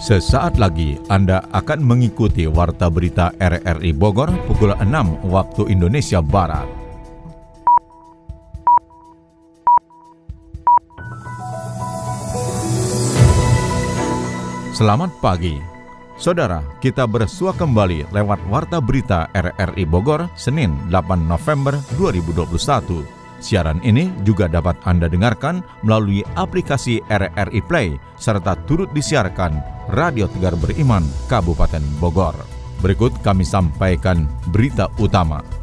Sesaat lagi Anda akan mengikuti Warta Berita RRI Bogor pukul 6 waktu Indonesia Barat. Selamat pagi. Saudara, kita bersua kembali lewat Warta Berita RRI Bogor Senin 8 November 2021. Siaran ini juga dapat Anda dengarkan melalui aplikasi RRI Play serta turut disiarkan Radio Tegar Beriman Kabupaten Bogor. Berikut kami sampaikan berita utama.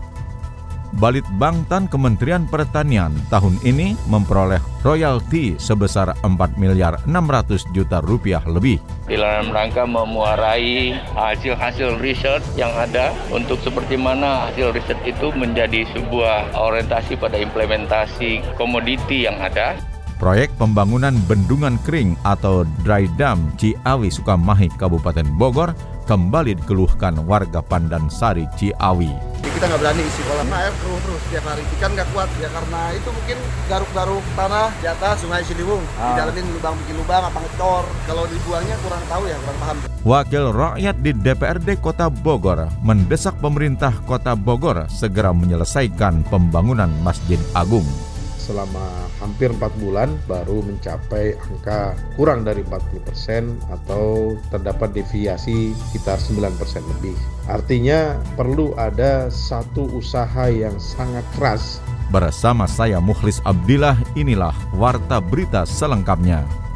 Balit Bangtan Kementerian Pertanian tahun ini memperoleh royalti sebesar 4 miliar 600 juta rupiah lebih. Dalam rangka memuarai hasil-hasil riset yang ada untuk seperti mana hasil riset itu menjadi sebuah orientasi pada implementasi komoditi yang ada. Proyek pembangunan bendungan kering atau dry dam Ciawi Sukamahi Kabupaten Bogor kembali dikeluhkan warga Pandan Sari Ciawi. Kita nggak berani isi kolam. Air terus terus tiap hari. Ikan nggak kuat. Ya karena itu mungkin garuk-garuk tanah di atas Sungai Ciliwung. Ah. didalemin lubang bikin lubang apa ngecor kalau dibuangnya kurang tahu ya kurang paham. Wakil rakyat di DPRD Kota Bogor mendesak pemerintah Kota Bogor segera menyelesaikan pembangunan Masjid Agung selama hampir 4 bulan baru mencapai angka kurang dari 40% atau terdapat deviasi sekitar 9% lebih. Artinya perlu ada satu usaha yang sangat keras. Bersama saya Mukhlis Abdillah, inilah Warta Berita selengkapnya.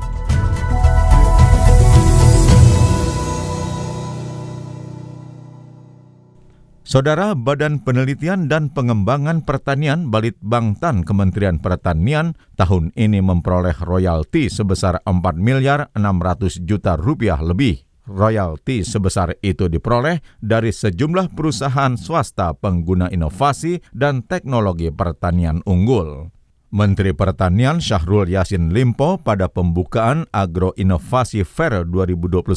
Saudara Badan Penelitian dan Pengembangan Pertanian Balitbangtan Kementerian Pertanian tahun ini memperoleh royalti sebesar 4 miliar 600 juta rupiah lebih. Royalti sebesar itu diperoleh dari sejumlah perusahaan swasta pengguna inovasi dan teknologi pertanian unggul. Menteri Pertanian Syahrul Yasin Limpo pada pembukaan Agro Inovasi Fair 2021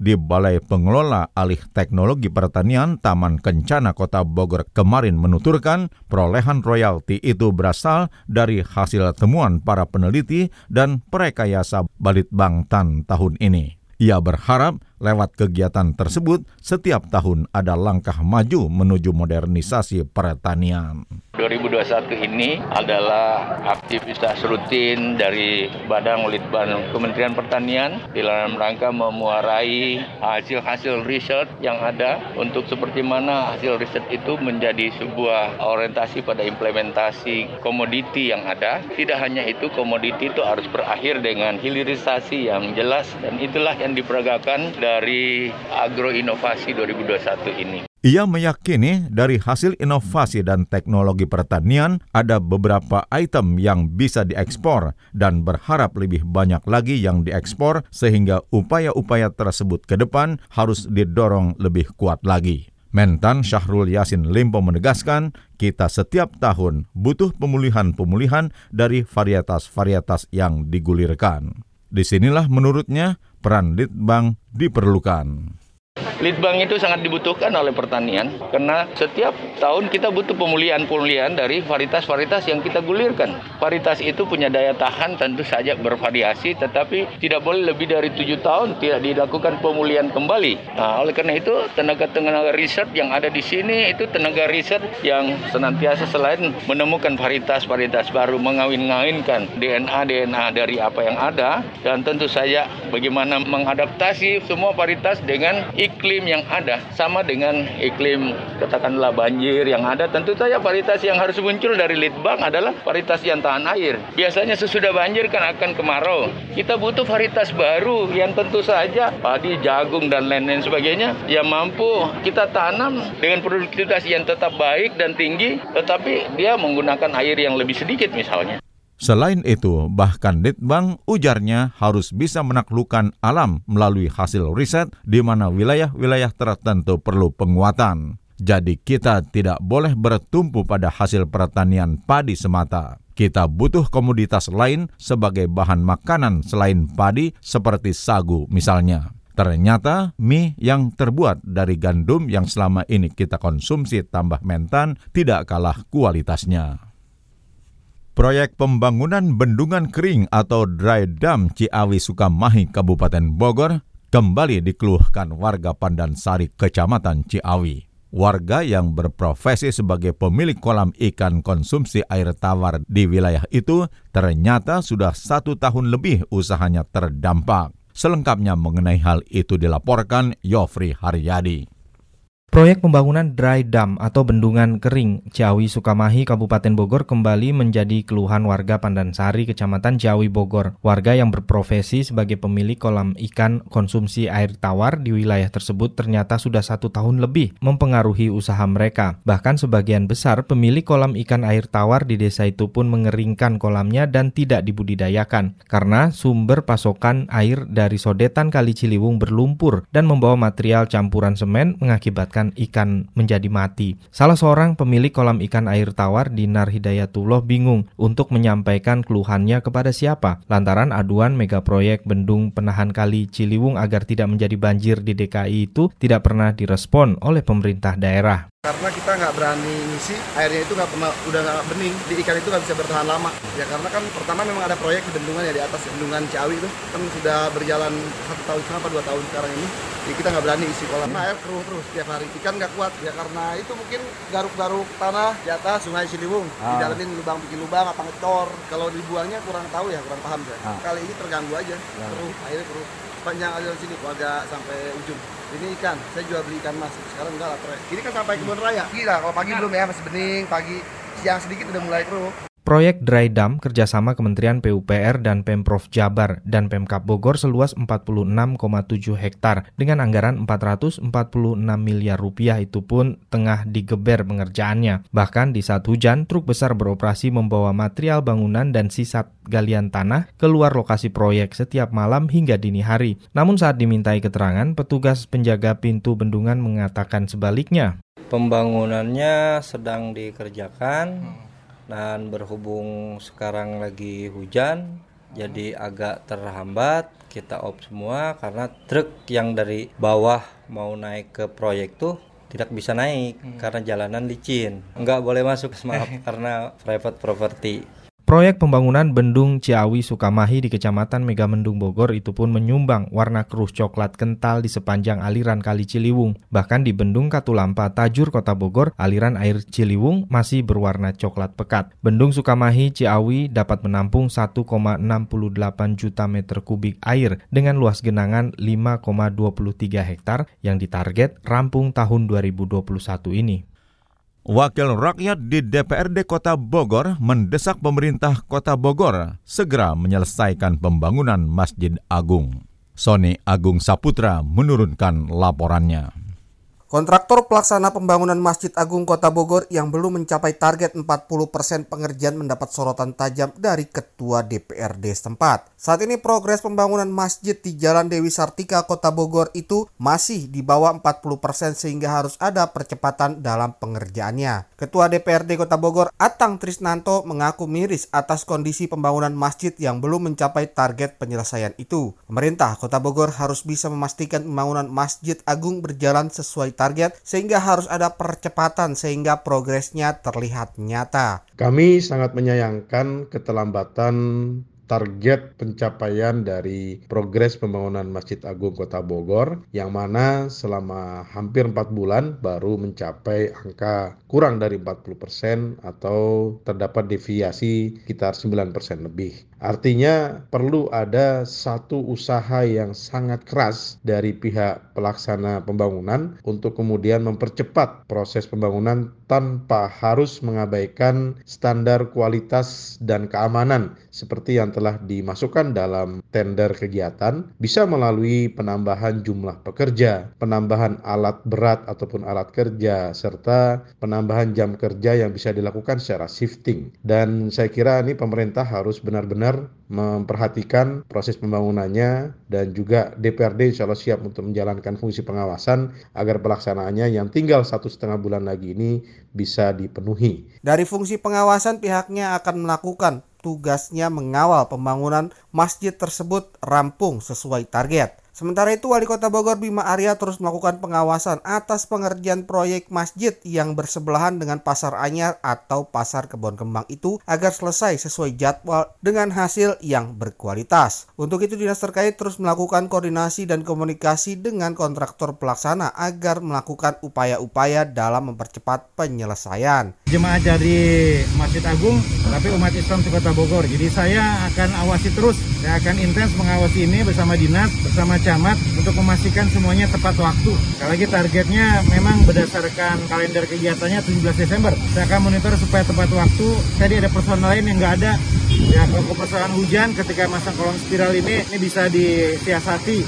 di Balai Pengelola Alih Teknologi Pertanian Taman Kencana Kota Bogor kemarin menuturkan perolehan royalti itu berasal dari hasil temuan para peneliti dan perekayasa Balitbangtan tahun ini. Ia berharap lewat kegiatan tersebut setiap tahun ada langkah maju menuju modernisasi pertanian. 2021 ini adalah aktivitas rutin dari Badan Litbang Kementerian Pertanian dalam rangka memuarai hasil-hasil riset yang ada untuk seperti mana hasil riset itu menjadi sebuah orientasi pada implementasi komoditi yang ada. Tidak hanya itu, komoditi itu harus berakhir dengan hilirisasi yang jelas dan itulah yang diperagakan dari agroinovasi 2021 ini. Ia meyakini dari hasil inovasi dan teknologi pertanian ada beberapa item yang bisa diekspor dan berharap lebih banyak lagi yang diekspor sehingga upaya-upaya tersebut ke depan harus didorong lebih kuat lagi. Mentan Syahrul Yasin Limpo menegaskan, kita setiap tahun butuh pemulihan-pemulihan dari varietas-varietas yang digulirkan. Di sinilah menurutnya peran Litbang diperlukan. Litbang itu sangat dibutuhkan oleh pertanian karena setiap tahun kita butuh pemulihan-pemulihan dari varietas-varietas yang kita gulirkan. Varietas itu punya daya tahan tentu saja bervariasi tetapi tidak boleh lebih dari tujuh tahun tidak dilakukan pemulihan kembali. Nah, oleh karena itu tenaga-tenaga riset yang ada di sini itu tenaga riset yang senantiasa selain menemukan varietas-varietas baru mengawin-ngawinkan DNA-DNA dari apa yang ada dan tentu saja bagaimana mengadaptasi semua varietas dengan iklim yang ada sama dengan iklim katakanlah banjir yang ada. Tentu saja varietas yang harus muncul dari litbang adalah varietas yang tahan air. Biasanya sesudah banjir kan akan kemarau. Kita butuh varietas baru yang tentu saja padi jagung dan lain-lain sebagainya yang mampu kita tanam dengan produktivitas yang tetap baik dan tinggi tetapi dia menggunakan air yang lebih sedikit misalnya Selain itu, bahkan Litbang ujarnya harus bisa menaklukkan alam melalui hasil riset di mana wilayah-wilayah tertentu perlu penguatan. Jadi kita tidak boleh bertumpu pada hasil pertanian padi semata. Kita butuh komoditas lain sebagai bahan makanan selain padi seperti sagu misalnya. Ternyata mie yang terbuat dari gandum yang selama ini kita konsumsi tambah mentan tidak kalah kualitasnya. Proyek pembangunan bendungan kering atau dry dam Ciawi Sukamahi Kabupaten Bogor kembali dikeluhkan warga Pandansari, Kecamatan Ciawi. Warga yang berprofesi sebagai pemilik kolam ikan konsumsi air tawar di wilayah itu ternyata sudah satu tahun lebih usahanya terdampak. Selengkapnya mengenai hal itu dilaporkan Yofri Haryadi. Proyek pembangunan dry dam atau bendungan kering Ciawi Sukamahi Kabupaten Bogor kembali menjadi keluhan warga Pandansari Kecamatan Ciawi Bogor. Warga yang berprofesi sebagai pemilik kolam ikan konsumsi air tawar di wilayah tersebut ternyata sudah satu tahun lebih mempengaruhi usaha mereka. Bahkan sebagian besar pemilik kolam ikan air tawar di desa itu pun mengeringkan kolamnya dan tidak dibudidayakan karena sumber pasokan air dari sodetan Kali Ciliwung berlumpur dan membawa material campuran semen mengakibatkan mengakibatkan ikan menjadi mati. Salah seorang pemilik kolam ikan air tawar Dinar Hidayatullah bingung untuk menyampaikan keluhannya kepada siapa lantaran aduan mega proyek bendung penahan kali Ciliwung agar tidak menjadi banjir di DKI itu tidak pernah direspon oleh pemerintah daerah karena kita nggak berani ngisi airnya itu nggak pernah udah nggak bening di ikan itu nggak bisa bertahan lama. Ya karena kan pertama memang ada proyek di bendungan ya di atas bendungan Ciawi itu. Kan sudah berjalan satu tahun setengah dua tahun sekarang ini. Jadi kita nggak berani isi kolam. Nah, air keruh terus tiap hari. Ikan nggak kuat. Ya karena itu mungkin garuk-garuk tanah di atas sungai Ciliwung. Ah. di dalamin lubang bikin lubang apa ngecor kalau dibuangnya kurang tahu ya kurang paham saya ah. kali ini terganggu aja. Ya. keruh airnya keruh panjang aliran sini agak sampai ujung. Ini ikan saya jual beli ikan mas. Sekarang enggak lah ini kan sampai kebun raya. Gila kalau pagi belum ya masih bening pagi. Siang sedikit udah mulai keruh Proyek Dry Dam kerjasama Kementerian PUPR dan Pemprov Jabar dan Pemkap Bogor seluas 46,7 hektar dengan anggaran 446 miliar rupiah itu pun tengah digeber pengerjaannya. Bahkan di saat hujan, truk besar beroperasi membawa material bangunan dan sisa galian tanah keluar lokasi proyek setiap malam hingga dini hari. Namun saat dimintai keterangan, petugas penjaga pintu bendungan mengatakan sebaliknya. Pembangunannya sedang dikerjakan, dan berhubung sekarang lagi hujan jadi agak terhambat kita op semua karena truk yang dari bawah mau naik ke proyek tuh tidak bisa naik hmm. karena jalanan licin nggak boleh masuk maaf karena private property Proyek pembangunan Bendung Ciawi Sukamahi di Kecamatan Megamendung Bogor itu pun menyumbang warna keruh coklat kental di sepanjang aliran Kali Ciliwung. Bahkan di Bendung Katulampa, Tajur Kota Bogor, aliran air Ciliwung masih berwarna coklat pekat. Bendung Sukamahi Ciawi dapat menampung 1,68 juta meter kubik air dengan luas genangan 5,23 hektar yang ditarget rampung tahun 2021 ini. Wakil rakyat di DPRD Kota Bogor mendesak pemerintah Kota Bogor segera menyelesaikan pembangunan Masjid Agung. Sony Agung Saputra menurunkan laporannya. Kontraktor pelaksana pembangunan Masjid Agung Kota Bogor yang belum mencapai target 40% pengerjaan mendapat sorotan tajam dari Ketua DPRD setempat. Saat ini progres pembangunan masjid di Jalan Dewi Sartika Kota Bogor itu masih di bawah 40% sehingga harus ada percepatan dalam pengerjaannya. Ketua DPRD Kota Bogor Atang Trisnanto mengaku miris atas kondisi pembangunan masjid yang belum mencapai target penyelesaian itu. Pemerintah Kota Bogor harus bisa memastikan pembangunan Masjid Agung berjalan sesuai target sehingga harus ada percepatan sehingga progresnya terlihat nyata. Kami sangat menyayangkan keterlambatan target pencapaian dari progres pembangunan Masjid Agung Kota Bogor yang mana selama hampir 4 bulan baru mencapai angka kurang dari 40% atau terdapat deviasi sekitar 9% lebih. Artinya perlu ada satu usaha yang sangat keras dari pihak pelaksana pembangunan untuk kemudian mempercepat proses pembangunan tanpa harus mengabaikan standar kualitas dan keamanan seperti yang telah dimasukkan dalam tender kegiatan bisa melalui penambahan jumlah pekerja, penambahan alat berat ataupun alat kerja serta penambahan jam kerja yang bisa dilakukan secara shifting. Dan saya kira ini pemerintah harus benar-benar benar memperhatikan proses pembangunannya dan juga DPRD insya Allah siap untuk menjalankan fungsi pengawasan agar pelaksanaannya yang tinggal satu setengah bulan lagi ini bisa dipenuhi. Dari fungsi pengawasan pihaknya akan melakukan tugasnya mengawal pembangunan masjid tersebut rampung sesuai target. Sementara itu, Wali Kota Bogor Bima Arya terus melakukan pengawasan atas pengerjaan proyek masjid yang bersebelahan dengan Pasar Anyar atau Pasar Kebon Kembang itu agar selesai sesuai jadwal dengan hasil yang berkualitas. Untuk itu, dinas terkait terus melakukan koordinasi dan komunikasi dengan kontraktor pelaksana agar melakukan upaya-upaya dalam mempercepat penyelesaian. Jemaah dari Masjid Agung, tapi umat Islam di Kota Bogor. Jadi saya akan awasi terus, saya akan intens mengawasi ini bersama dinas, bersama camat untuk memastikan semuanya tepat waktu. Apalagi targetnya memang berdasarkan kalender kegiatannya 17 Desember. Saya akan monitor supaya tepat waktu. Tadi ada personal lain yang nggak ada. Ya kalau persoalan hujan ketika masang kolong spiral ini, ini bisa disiasati.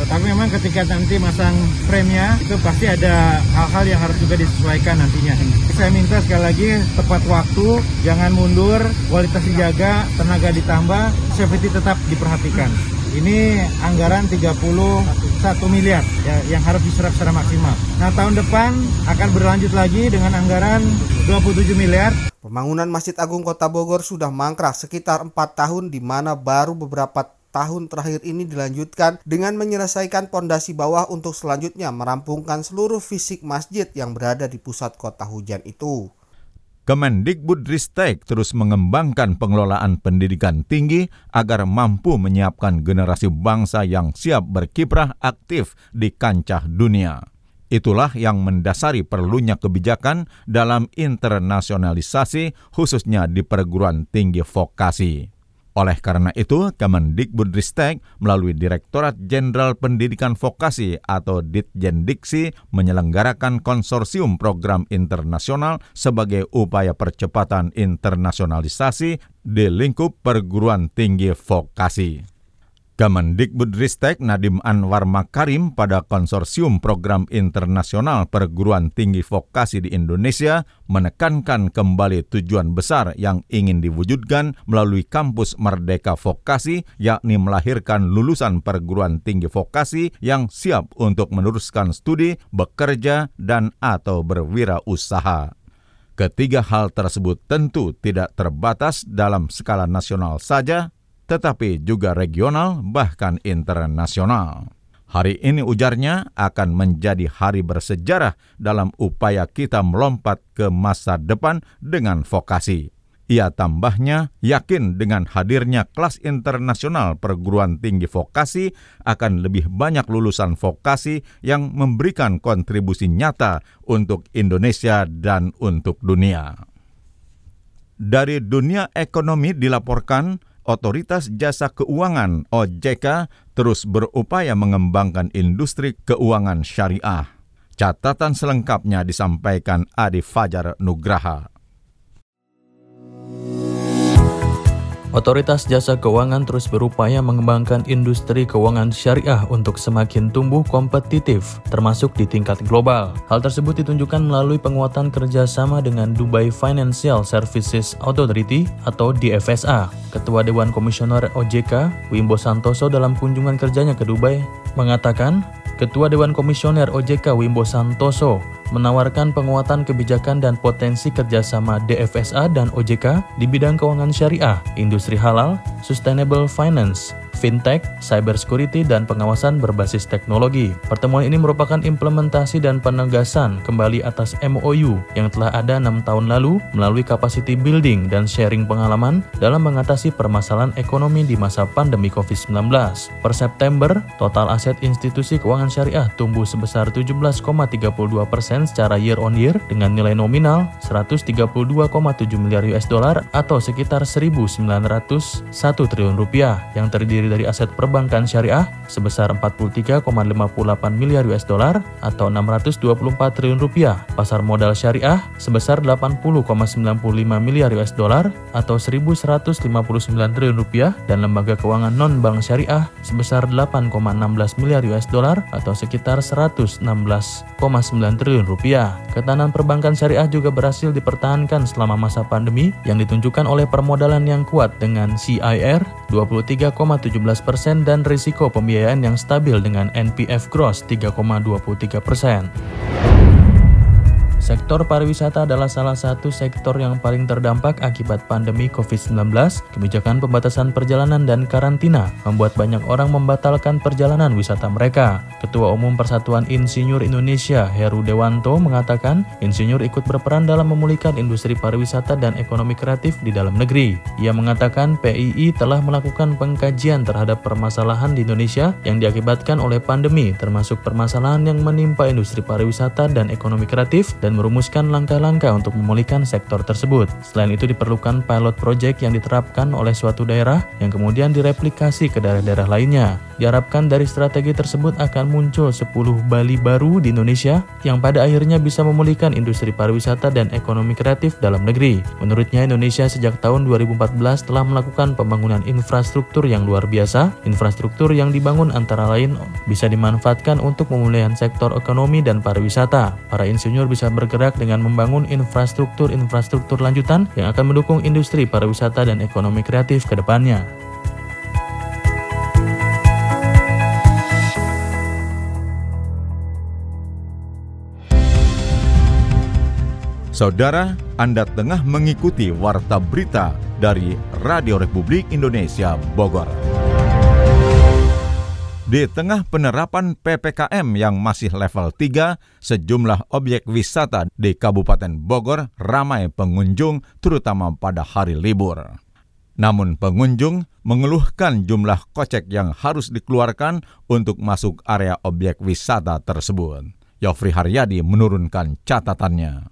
Tetapi memang ketika nanti masang frame-nya itu pasti ada hal-hal yang harus juga disesuaikan nantinya. Saya minta sekali lagi tepat waktu, jangan mundur, kualitas dijaga, tenaga ditambah, safety tetap diperhatikan. Ini anggaran 31 miliar ya, yang harus diserap secara maksimal. Nah tahun depan akan berlanjut lagi dengan anggaran 27 miliar. Pembangunan Masjid Agung Kota Bogor sudah mangkrak sekitar 4 tahun di mana baru beberapa tahun terakhir ini dilanjutkan dengan menyelesaikan pondasi bawah untuk selanjutnya merampungkan seluruh fisik masjid yang berada di pusat kota hujan itu. Kemendikbudristek terus mengembangkan pengelolaan pendidikan tinggi agar mampu menyiapkan generasi bangsa yang siap berkiprah aktif di kancah dunia. Itulah yang mendasari perlunya kebijakan dalam internasionalisasi khususnya di perguruan tinggi vokasi. Oleh karena itu, Kemendikbudristek melalui Direktorat Jenderal Pendidikan Vokasi atau Ditjendiksi menyelenggarakan konsorsium program internasional sebagai upaya percepatan internasionalisasi di lingkup perguruan tinggi vokasi. Kemendikbudristek Nadim Anwar Makarim pada konsorsium program internasional perguruan tinggi vokasi di Indonesia menekankan kembali tujuan besar yang ingin diwujudkan melalui kampus Merdeka Vokasi yakni melahirkan lulusan perguruan tinggi vokasi yang siap untuk meneruskan studi, bekerja, dan atau berwirausaha. Ketiga hal tersebut tentu tidak terbatas dalam skala nasional saja, tetapi juga regional bahkan internasional. Hari ini ujarnya akan menjadi hari bersejarah dalam upaya kita melompat ke masa depan dengan vokasi. Ia tambahnya yakin dengan hadirnya kelas internasional perguruan tinggi vokasi akan lebih banyak lulusan vokasi yang memberikan kontribusi nyata untuk Indonesia dan untuk dunia. Dari dunia ekonomi dilaporkan Otoritas Jasa Keuangan OJK terus berupaya mengembangkan industri keuangan syariah. Catatan selengkapnya disampaikan Adi Fajar Nugraha. Otoritas Jasa Keuangan terus berupaya mengembangkan industri keuangan syariah untuk semakin tumbuh kompetitif, termasuk di tingkat global. Hal tersebut ditunjukkan melalui penguatan kerjasama dengan Dubai Financial Services Authority atau DFSA. Ketua Dewan Komisioner OJK, Wimbo Santoso dalam kunjungan kerjanya ke Dubai, mengatakan, Ketua Dewan Komisioner OJK Wimbo Santoso menawarkan penguatan kebijakan dan potensi kerjasama DFSA dan OJK di bidang keuangan syariah, industri halal, sustainable finance, fintech, cybersecurity, dan pengawasan berbasis teknologi. Pertemuan ini merupakan implementasi dan penegasan kembali atas MOU yang telah ada enam tahun lalu melalui capacity building dan sharing pengalaman dalam mengatasi permasalahan ekonomi di masa pandemi COVID-19. Per September, total aset institusi keuangan syariah tumbuh sebesar 17,32 persen secara year on year dengan nilai nominal 132,7 miliar US dollar atau sekitar 1.901 triliun rupiah yang terdiri dari aset perbankan syariah sebesar 43,58 miliar US dollar atau 624 triliun rupiah, pasar modal syariah sebesar 80,95 miliar US dollar atau 1159 triliun rupiah dan lembaga keuangan non-bank syariah sebesar 8,16 miliar US dollar atau sekitar 116,9 triliun rupiah. Ketahanan perbankan syariah juga berhasil dipertahankan selama masa pandemi yang ditunjukkan oleh permodalan yang kuat dengan CIR 23,7 17% dan risiko pembiayaan yang stabil dengan NPF gross 3,23%. Sektor pariwisata adalah salah satu sektor yang paling terdampak akibat pandemi COVID-19. Kebijakan pembatasan perjalanan dan karantina membuat banyak orang membatalkan perjalanan wisata mereka. Ketua Umum Persatuan Insinyur Indonesia, Heru Dewanto, mengatakan insinyur ikut berperan dalam memulihkan industri pariwisata dan ekonomi kreatif di dalam negeri. Ia mengatakan PII telah melakukan pengkajian terhadap permasalahan di Indonesia yang diakibatkan oleh pandemi, termasuk permasalahan yang menimpa industri pariwisata dan ekonomi kreatif dan dan merumuskan langkah-langkah untuk memulihkan sektor tersebut. Selain itu diperlukan pilot project yang diterapkan oleh suatu daerah yang kemudian direplikasi ke daerah-daerah lainnya. Diharapkan dari strategi tersebut akan muncul 10 Bali baru di Indonesia yang pada akhirnya bisa memulihkan industri pariwisata dan ekonomi kreatif dalam negeri. Menurutnya Indonesia sejak tahun 2014 telah melakukan pembangunan infrastruktur yang luar biasa. Infrastruktur yang dibangun antara lain bisa dimanfaatkan untuk pemulihan sektor ekonomi dan pariwisata. Para insinyur bisa bergerak dengan membangun infrastruktur-infrastruktur lanjutan yang akan mendukung industri pariwisata dan ekonomi kreatif ke depannya. Saudara, Anda tengah mengikuti Warta Berita dari Radio Republik Indonesia Bogor. Di tengah penerapan PPKM yang masih level 3, sejumlah objek wisata di Kabupaten Bogor ramai pengunjung terutama pada hari libur. Namun pengunjung mengeluhkan jumlah kocek yang harus dikeluarkan untuk masuk area objek wisata tersebut. Yofri Haryadi menurunkan catatannya.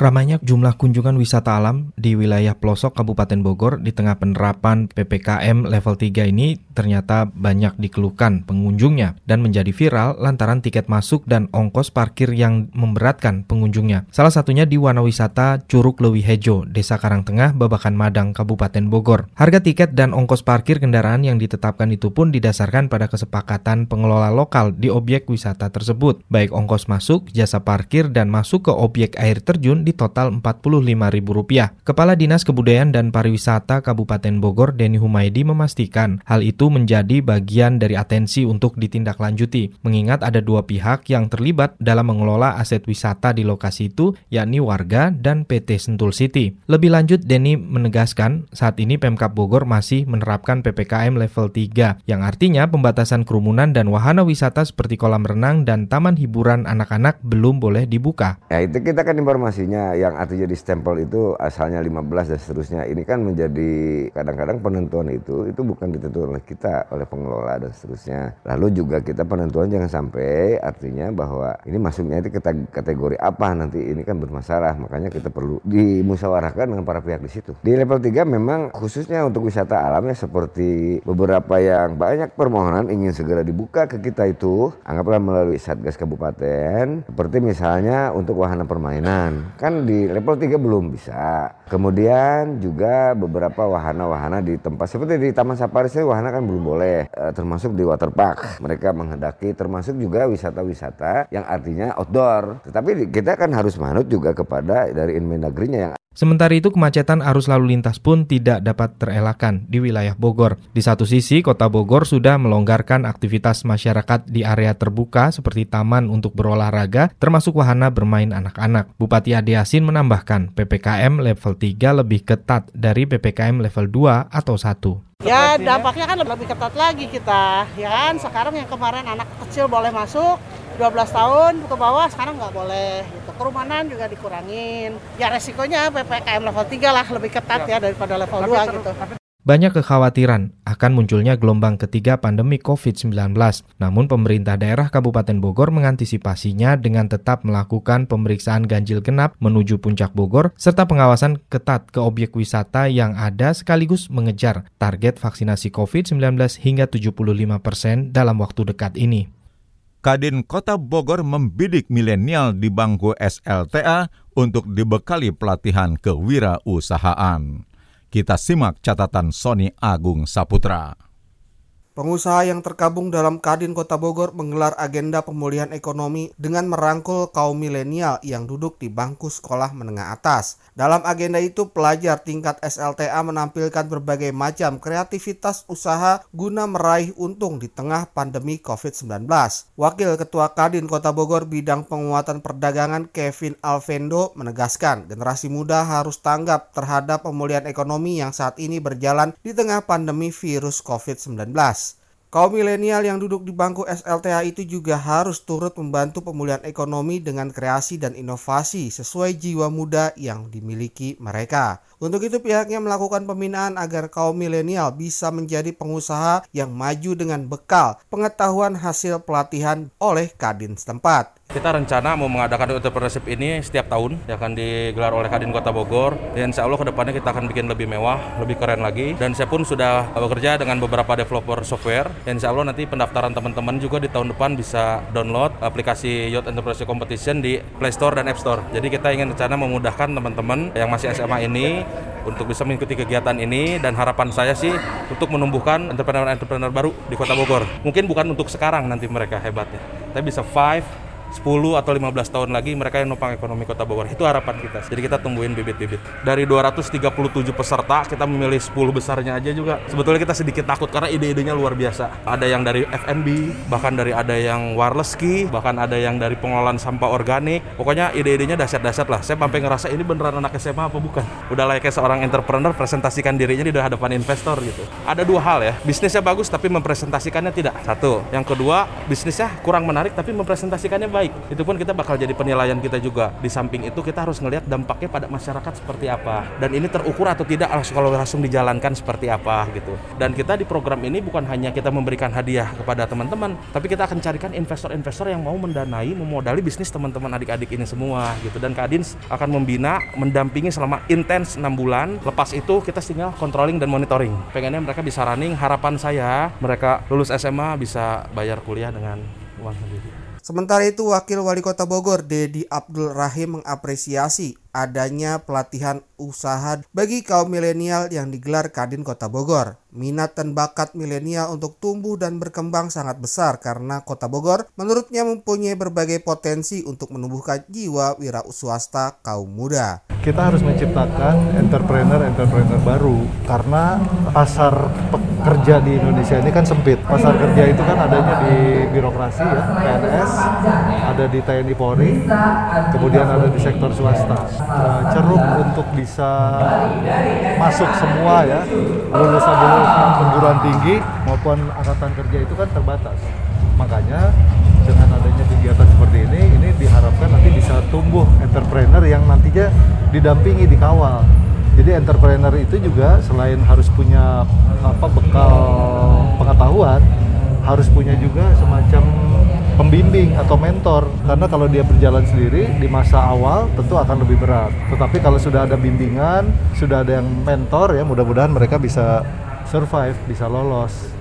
Ramainya jumlah kunjungan wisata alam di wilayah pelosok Kabupaten Bogor di tengah penerapan PPKM level 3 ini ternyata banyak dikeluhkan pengunjungnya dan menjadi viral lantaran tiket masuk dan ongkos parkir yang memberatkan pengunjungnya. Salah satunya di Wana Wisata Curug Lewi Hejo, Desa Karangtengah, Babakan Madang, Kabupaten Bogor. Harga tiket dan ongkos parkir kendaraan yang ditetapkan itu pun didasarkan pada kesepakatan pengelola lokal di objek wisata tersebut, baik ongkos masuk, jasa parkir, dan masuk ke objek air terjun di total Rp45.000. Kepala Dinas Kebudayaan dan Pariwisata Kabupaten Bogor Denny Humaydi memastikan hal itu menjadi bagian dari atensi untuk ditindaklanjuti, mengingat ada dua pihak yang terlibat dalam mengelola aset wisata di lokasi itu, yakni warga dan PT Sentul City. Lebih lanjut, Denny menegaskan saat ini Pemkap Bogor masih menerapkan PPKM level 3, yang artinya pembatasan kerumunan dan wahana wisata seperti kolam renang dan taman hiburan anak-anak belum boleh dibuka. Ya itu kita kan informasi artinya yang artinya di stempel itu asalnya 15 dan seterusnya ini kan menjadi kadang-kadang penentuan itu itu bukan ditentukan oleh kita oleh pengelola dan seterusnya. Lalu juga kita penentuan jangan sampai artinya bahwa ini masuknya itu kategori apa nanti ini kan bermasalah. Makanya kita perlu dimusyawarahkan dengan para pihak di situ. Di level 3 memang khususnya untuk wisata alamnya seperti beberapa yang banyak permohonan ingin segera dibuka ke kita itu anggaplah melalui Satgas Kabupaten. Seperti misalnya untuk wahana permainan kan di level 3 belum bisa. Kemudian juga beberapa wahana-wahana di tempat seperti di Taman Safari saya wahana kan belum boleh, e, termasuk di water park. Mereka menghendaki termasuk juga wisata-wisata yang artinya outdoor. Tetapi kita kan harus manut juga kepada dari Inmendagrinya yang Sementara itu kemacetan arus lalu lintas pun tidak dapat terelakkan di wilayah Bogor. Di satu sisi, kota Bogor sudah melonggarkan aktivitas masyarakat di area terbuka seperti taman untuk berolahraga, termasuk wahana bermain anak-anak. Bupati Ade Yasin menambahkan, PPKM level 3 lebih ketat dari PPKM level 2 atau 1. Ya dampaknya kan lebih ketat lagi kita, ya kan? Sekarang yang kemarin anak kecil boleh masuk, 12 tahun ke bawah sekarang nggak boleh gitu. Kerumunan juga dikurangin. Ya resikonya PPKM level 3 lah lebih ketat ya, ya daripada level tapi 2 gitu. Banyak kekhawatiran akan munculnya gelombang ketiga pandemi COVID-19. Namun pemerintah daerah Kabupaten Bogor mengantisipasinya dengan tetap melakukan pemeriksaan ganjil genap menuju puncak Bogor serta pengawasan ketat ke objek wisata yang ada sekaligus mengejar target vaksinasi COVID-19 hingga 75 persen dalam waktu dekat ini. Kadin Kota Bogor membidik milenial di bangku SLTA untuk dibekali pelatihan kewirausahaan. Kita simak catatan Sony Agung Saputra. Pengusaha yang tergabung dalam Kadin Kota Bogor menggelar agenda pemulihan ekonomi dengan merangkul kaum milenial yang duduk di bangku sekolah menengah atas. Dalam agenda itu, pelajar tingkat SLTA menampilkan berbagai macam kreativitas usaha guna meraih untung di tengah pandemi COVID-19. Wakil Ketua Kadin Kota Bogor bidang penguatan perdagangan Kevin Alvendo menegaskan generasi muda harus tanggap terhadap pemulihan ekonomi yang saat ini berjalan di tengah pandemi virus COVID-19. Kaum milenial yang duduk di bangku SLTA itu juga harus turut membantu pemulihan ekonomi dengan kreasi dan inovasi sesuai jiwa muda yang dimiliki mereka. Untuk itu pihaknya melakukan pembinaan agar kaum milenial bisa menjadi pengusaha yang maju dengan bekal pengetahuan hasil pelatihan oleh Kadin setempat. Kita rencana mau mengadakan entrepreneurship ini setiap tahun yang akan digelar oleh Kadin Kota Bogor. Dan insya Allah ke depannya kita akan bikin lebih mewah, lebih keren lagi. Dan saya pun sudah bekerja dengan beberapa developer software. Dan insya Allah nanti pendaftaran teman-teman juga di tahun depan bisa download aplikasi Yacht Entrepreneurship Competition di Play Store dan App Store. Jadi kita ingin rencana memudahkan teman-teman yang masih SMA ini untuk bisa mengikuti kegiatan ini dan harapan saya sih untuk menumbuhkan entrepreneur-entrepreneur baru di Kota Bogor. Mungkin bukan untuk sekarang nanti mereka hebatnya, tapi bisa five 10 atau 15 tahun lagi mereka yang nopang ekonomi Kota Bogor. Itu harapan kita. Jadi kita tungguin bibit-bibit. Dari 237 peserta, kita memilih 10 besarnya aja juga. Sebetulnya kita sedikit takut karena ide-idenya luar biasa. Ada yang dari FNB, bahkan dari ada yang wireless key, bahkan ada yang dari pengelolaan sampah organik. Pokoknya ide-idenya dahsyat-dahsyat lah. Saya sampai ngerasa ini beneran anak SMA apa bukan. Udah layaknya seorang entrepreneur presentasikan dirinya di hadapan investor gitu. Ada dua hal ya. Bisnisnya bagus tapi mempresentasikannya tidak. Satu. Yang kedua, bisnisnya kurang menarik tapi mempresentasikannya baik baik. Itu pun kita bakal jadi penilaian kita juga. Di samping itu kita harus ngelihat dampaknya pada masyarakat seperti apa. Dan ini terukur atau tidak kalau langsung dijalankan seperti apa gitu. Dan kita di program ini bukan hanya kita memberikan hadiah kepada teman-teman tapi kita akan carikan investor-investor yang mau mendanai memodali bisnis teman-teman adik-adik ini semua gitu. Dan Kadins akan membina mendampingi selama intens 6 bulan. Lepas itu kita tinggal controlling dan monitoring. Pengennya mereka bisa running. Harapan saya mereka lulus SMA bisa bayar kuliah dengan uang sendiri Sementara itu, Wakil Wali Kota Bogor, Dedi Abdul Rahim mengapresiasi adanya pelatihan usaha bagi kaum milenial yang digelar Kadin Kota Bogor. Minat dan bakat milenial untuk tumbuh dan berkembang sangat besar karena Kota Bogor menurutnya mempunyai berbagai potensi untuk menumbuhkan jiwa wira swasta kaum muda. Kita harus menciptakan entrepreneur-entrepreneur baru karena pasar pekerja di Indonesia ini kan sempit. Pasar kerja itu kan adanya di birokrasi ya, PNS, ada di TNI Polri, kemudian ada di sektor swasta. Uh, ceruk untuk bisa masuk semua ya lulusan lulusan perguruan tinggi maupun angkatan kerja itu kan terbatas. Makanya dengan adanya kegiatan seperti ini ini diharapkan nanti bisa tumbuh entrepreneur yang nantinya didampingi dikawal jadi entrepreneur itu juga selain harus punya apa bekal pengetahuan harus punya juga semacam pembimbing atau mentor. Karena kalau dia berjalan sendiri di masa awal tentu akan lebih berat. Tetapi kalau sudah ada bimbingan sudah ada yang mentor ya mudah-mudahan mereka bisa survive bisa lolos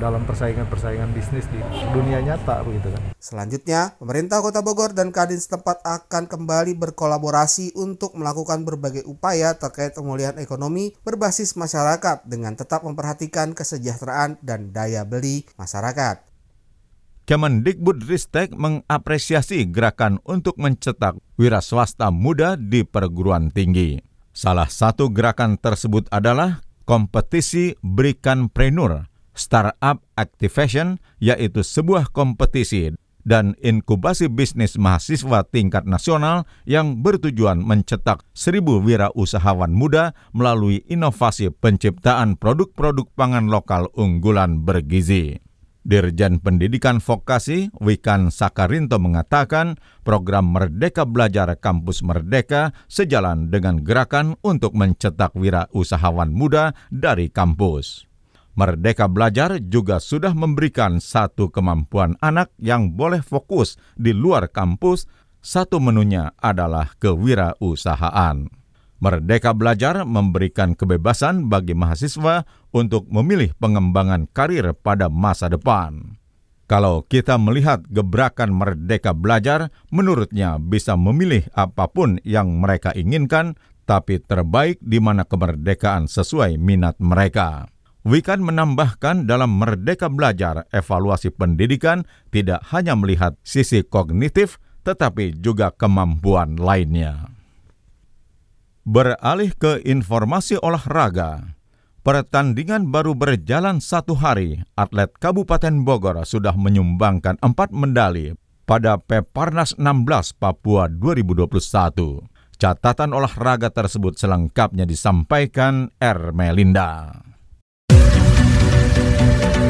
dalam persaingan-persaingan bisnis di dunia nyata begitu kan. Selanjutnya, pemerintah Kota Bogor dan Kadin setempat akan kembali berkolaborasi untuk melakukan berbagai upaya terkait pemulihan ekonomi berbasis masyarakat dengan tetap memperhatikan kesejahteraan dan daya beli masyarakat. Kemendikbud Ristek mengapresiasi gerakan untuk mencetak wira swasta muda di perguruan tinggi. Salah satu gerakan tersebut adalah kompetisi Berikan Preneur Startup Activation, yaitu sebuah kompetisi dan inkubasi bisnis mahasiswa tingkat nasional yang bertujuan mencetak seribu wirausahawan muda melalui inovasi penciptaan produk-produk pangan lokal unggulan bergizi. Dirjen Pendidikan Vokasi Wikan Sakarinto mengatakan program Merdeka Belajar Kampus Merdeka sejalan dengan gerakan untuk mencetak wira usahawan muda dari kampus. Merdeka Belajar juga sudah memberikan satu kemampuan anak yang boleh fokus di luar kampus, satu menunya adalah kewirausahaan. Merdeka Belajar memberikan kebebasan bagi mahasiswa untuk memilih pengembangan karir pada masa depan. Kalau kita melihat gebrakan Merdeka Belajar, menurutnya bisa memilih apa pun yang mereka inginkan, tapi terbaik di mana kemerdekaan sesuai minat mereka. Wikan menambahkan dalam Merdeka Belajar, evaluasi pendidikan tidak hanya melihat sisi kognitif, tetapi juga kemampuan lainnya. Beralih ke informasi olahraga, pertandingan baru berjalan satu hari, atlet Kabupaten Bogor sudah menyumbangkan empat medali pada Peparnas 16 Papua 2021. Catatan olahraga tersebut selengkapnya disampaikan Thank you.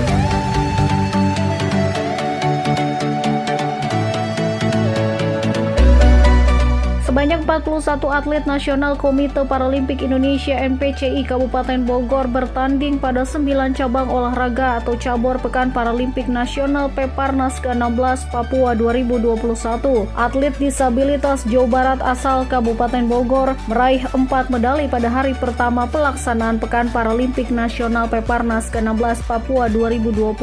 Sebanyak 41 atlet nasional Komite Paralimpik Indonesia NPCI Kabupaten Bogor bertanding pada 9 cabang olahraga atau cabur Pekan Paralimpik Nasional Peparnas ke-16 Papua 2021. Atlet disabilitas Jawa Barat asal Kabupaten Bogor meraih 4 medali pada hari pertama pelaksanaan Pekan Paralimpik Nasional Peparnas ke-16 Papua 2021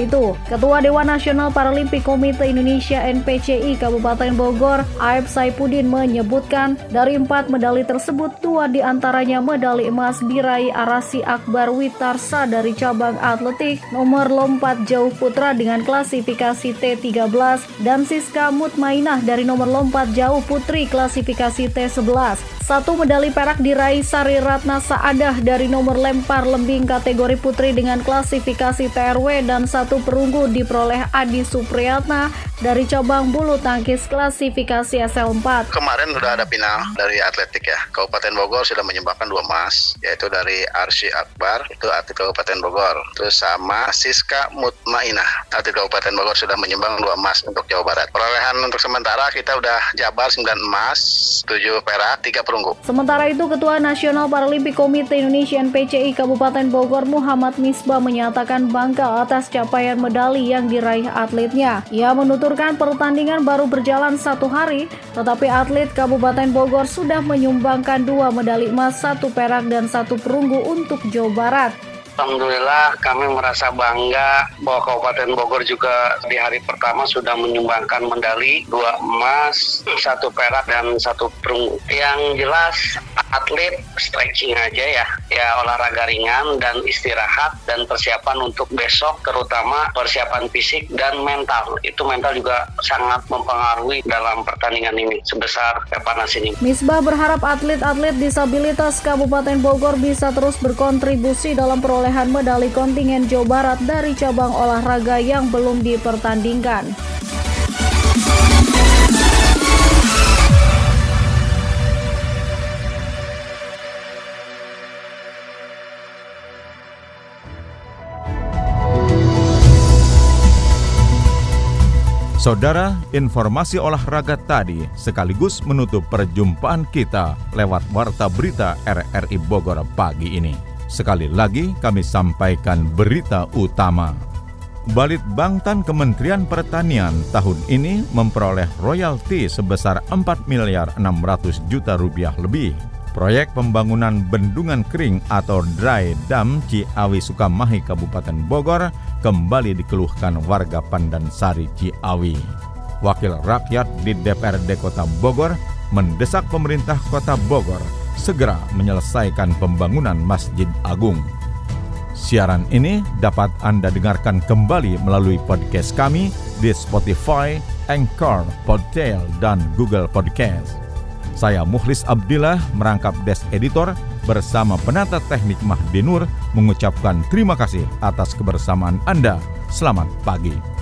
itu. Ketua Dewan Nasional Paralimpik Komite Indonesia NPCI Kabupaten Bogor, Aib Saipudin menyebutkan dari empat medali tersebut dua di antaranya medali emas diraih Arasi Akbar Witarsa dari cabang atletik nomor lompat jauh putra dengan klasifikasi T13 dan Siska Mutmainah dari nomor lompat jauh putri klasifikasi T11. Satu medali perak diraih Sari Ratna Saadah dari nomor lempar lembing kategori putri dengan klasifikasi TRW dan satu perunggu diperoleh Adi Supriyatna dari cabang bulu tangkis klasifikasi SL4. Kemarin sudah ada final dari atletik ya. Kabupaten Bogor sudah menyumbangkan dua emas, yaitu dari Arsi Akbar, itu atlet Kabupaten Bogor. Terus sama Siska Mutmainah, atlet Kabupaten Bogor sudah menyumbang dua emas untuk Jawa Barat. Perolehan untuk sementara kita udah Jabar 9 emas, 7 perak, 3 perunggu perunggu. Sementara itu, Ketua Nasional Paralimpik Komite Indonesia NPCI Kabupaten Bogor Muhammad Misbah menyatakan bangga atas capaian medali yang diraih atletnya. Ia menuturkan pertandingan baru berjalan satu hari, tetapi atlet Kabupaten Bogor sudah menyumbangkan dua medali emas, satu perak dan satu perunggu untuk Jawa Barat. Alhamdulillah kami merasa bangga bahwa Kabupaten Bogor juga di hari pertama sudah menyumbangkan medali dua emas, satu perak dan satu perunggu. Yang jelas atlet stretching aja ya, ya olahraga ringan dan istirahat dan persiapan untuk besok terutama persiapan fisik dan mental. Itu mental juga sangat mempengaruhi dalam pertandingan ini sebesar Peparnas ini. Misbah berharap atlet-atlet disabilitas Kabupaten Bogor bisa terus berkontribusi dalam perolehan perolehan medali kontingen Jawa Barat dari cabang olahraga yang belum dipertandingkan. Saudara, informasi olahraga tadi sekaligus menutup perjumpaan kita lewat Warta Berita RRI Bogor pagi ini. Sekali lagi kami sampaikan berita utama. Balit Bangtan Kementerian Pertanian tahun ini memperoleh royalti sebesar 4 miliar 600 juta rupiah lebih. Proyek pembangunan bendungan kering atau dry dam Ciawi Sukamahi Kabupaten Bogor kembali dikeluhkan warga Pandansari Ciawi. Wakil rakyat di DPRD Kota Bogor mendesak pemerintah Kota Bogor segera menyelesaikan pembangunan Masjid Agung. Siaran ini dapat Anda dengarkan kembali melalui podcast kami di Spotify, Anchor, Podtail, dan Google Podcast. Saya Muhlis Abdillah merangkap Des Editor bersama penata teknik Mahdi Nur mengucapkan terima kasih atas kebersamaan Anda. Selamat pagi.